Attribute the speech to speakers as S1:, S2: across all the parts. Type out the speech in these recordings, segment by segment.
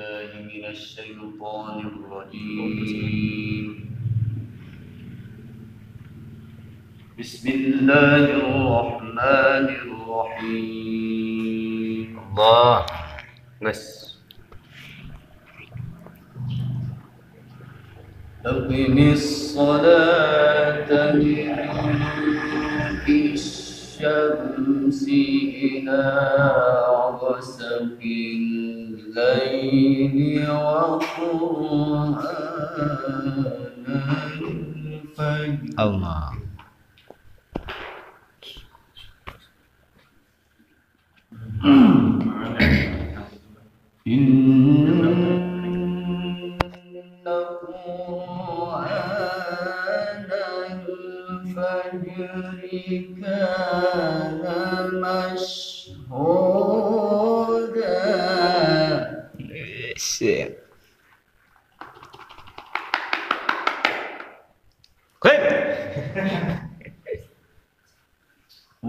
S1: بالله من الشيطان الرجيم. بسم الله الرحمن الرحيم.
S2: الله. بس
S1: أقم الصلاة لدلوك الشمس إلى غسق الفجر.
S2: الله.
S1: إن قرآن الفجر كان مشهودا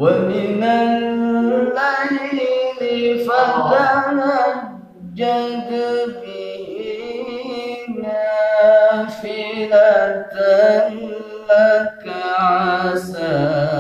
S1: ومن الليل فتهجد به نافلة لك عسى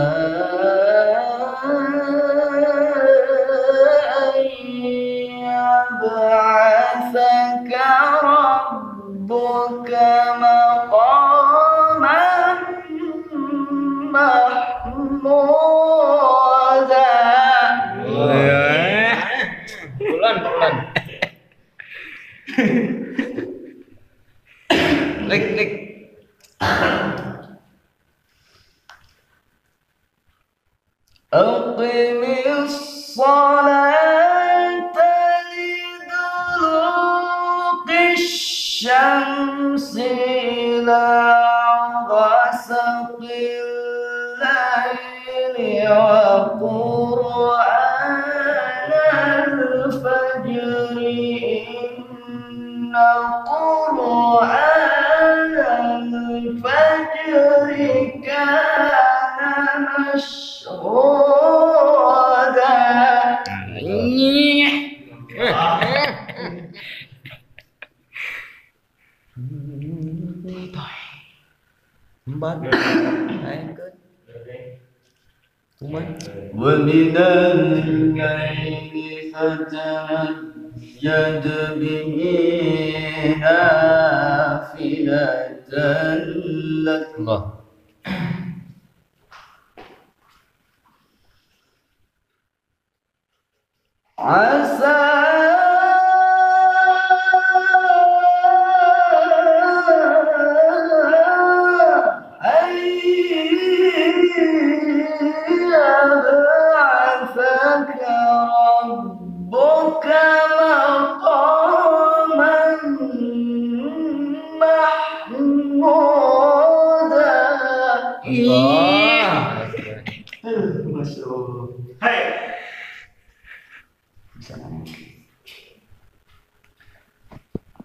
S1: أقم الصلاة لدلوق الشمس إلى غسق الليل وقرآن الفجر. إن قرآن الفجر كان
S2: Kuman. Ayan, good. Kuman.
S1: ومن الليل فتهجد به نافلة لك
S2: Allah.
S1: عسى Masya Allah.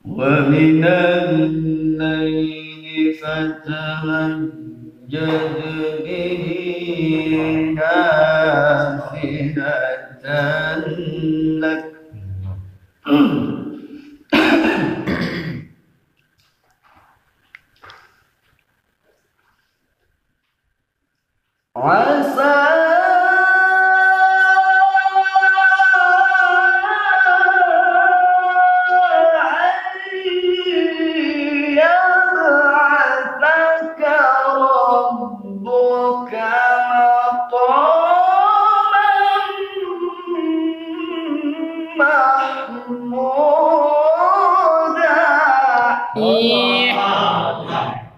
S1: ومن الليل فتهجد به نافلة لك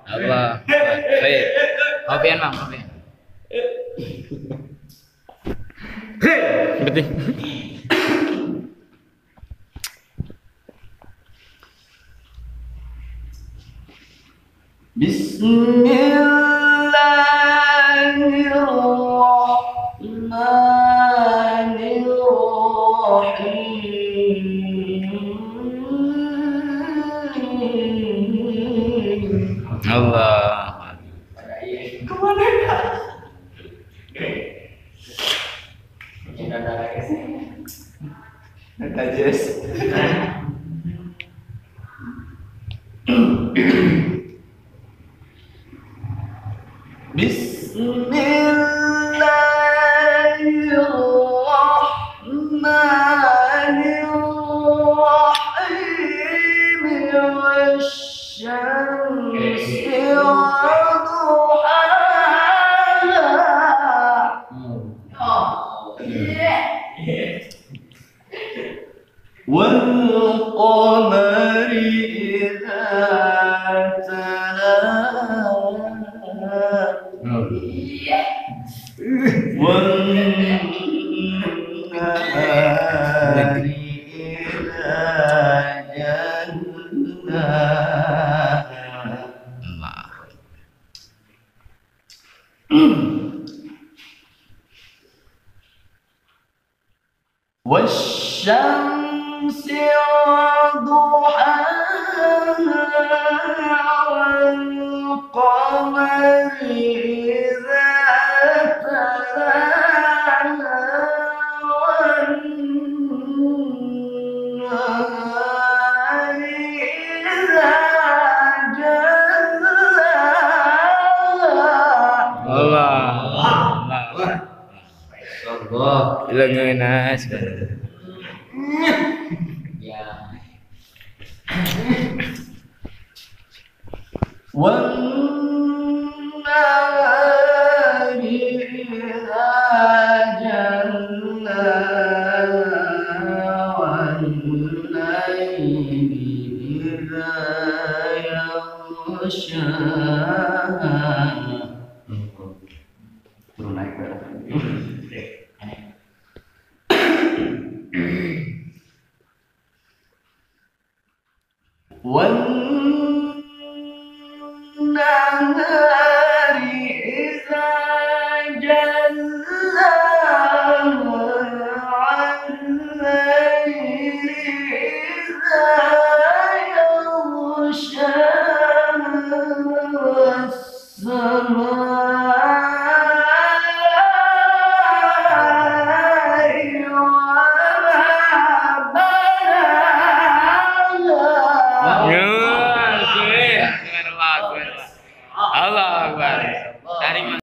S2: apa baik. Kopian bang kopian berarti
S1: Bismillahirrahmanirrahim.
S2: Allah.
S1: والقمر إذا تلاها والنهار إذا جلاها
S2: Allah
S1: والشمس وضحاها والقمر إذا تلاها والنهار إذا جلاها
S2: Allah Allah
S3: Allah.
S2: Lengenas
S3: Ya.
S1: والنهار